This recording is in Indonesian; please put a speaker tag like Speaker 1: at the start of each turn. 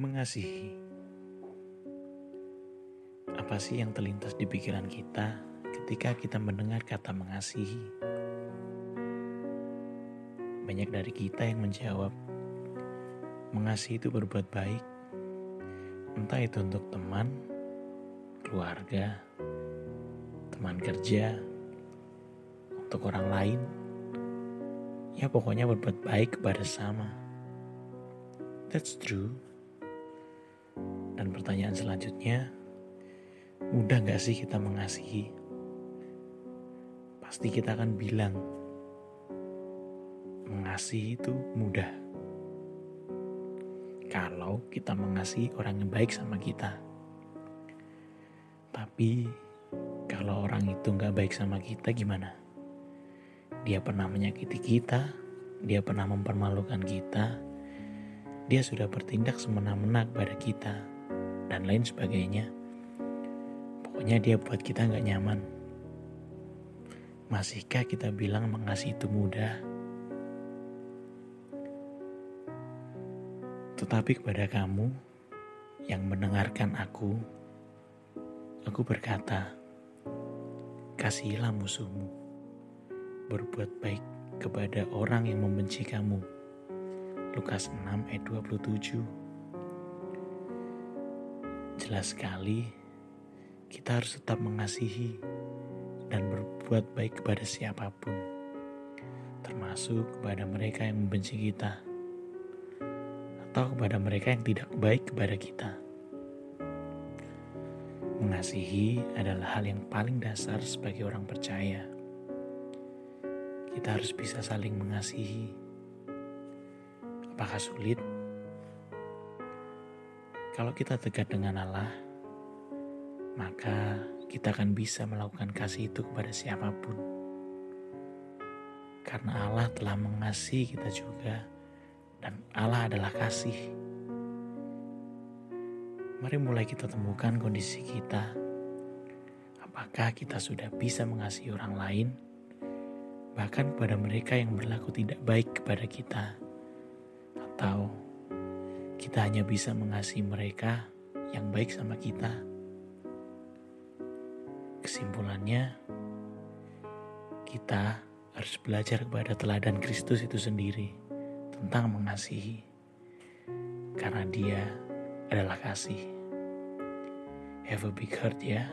Speaker 1: Mengasihi. Apa sih yang terlintas di pikiran kita ketika kita mendengar kata mengasihi? Banyak dari kita yang menjawab, mengasihi itu berbuat baik. Entah itu untuk teman, keluarga, teman kerja, untuk orang lain. Ya pokoknya berbuat baik kepada sama. That's true. Dan pertanyaan selanjutnya, mudah gak sih kita mengasihi? Pasti kita akan bilang, mengasihi itu mudah. Kalau kita mengasihi orang yang baik sama kita. Tapi, kalau orang itu gak baik sama kita gimana? Dia pernah menyakiti kita, dia pernah mempermalukan kita, dia sudah bertindak semena-mena kepada kita, dan lain sebagainya. Pokoknya dia buat kita nggak nyaman. Masihkah kita bilang mengasihi itu mudah? Tetapi kepada kamu yang mendengarkan aku, aku berkata, kasihilah musuhmu, berbuat baik kepada orang yang membenci kamu Lukas 6 ayat 27. Jelas sekali kita harus tetap mengasihi dan berbuat baik kepada siapa pun, termasuk kepada mereka yang membenci kita atau kepada mereka yang tidak baik kepada kita. Mengasihi adalah hal yang paling dasar sebagai orang percaya. Kita harus bisa saling mengasihi Apakah sulit? Kalau kita dekat dengan Allah, maka kita akan bisa melakukan kasih itu kepada siapa pun. Karena Allah telah mengasihi kita juga, dan Allah adalah kasih. Mari mulai kita temukan kondisi kita. Apakah kita sudah bisa mengasihi orang lain, bahkan kepada mereka yang berlaku tidak baik kepada kita? atau kita hanya bisa mengasihi mereka yang baik sama kita. Kesimpulannya, kita harus belajar kepada teladan Kristus itu sendiri tentang mengasihi, karena Dia adalah kasih. Have a big heart, ya.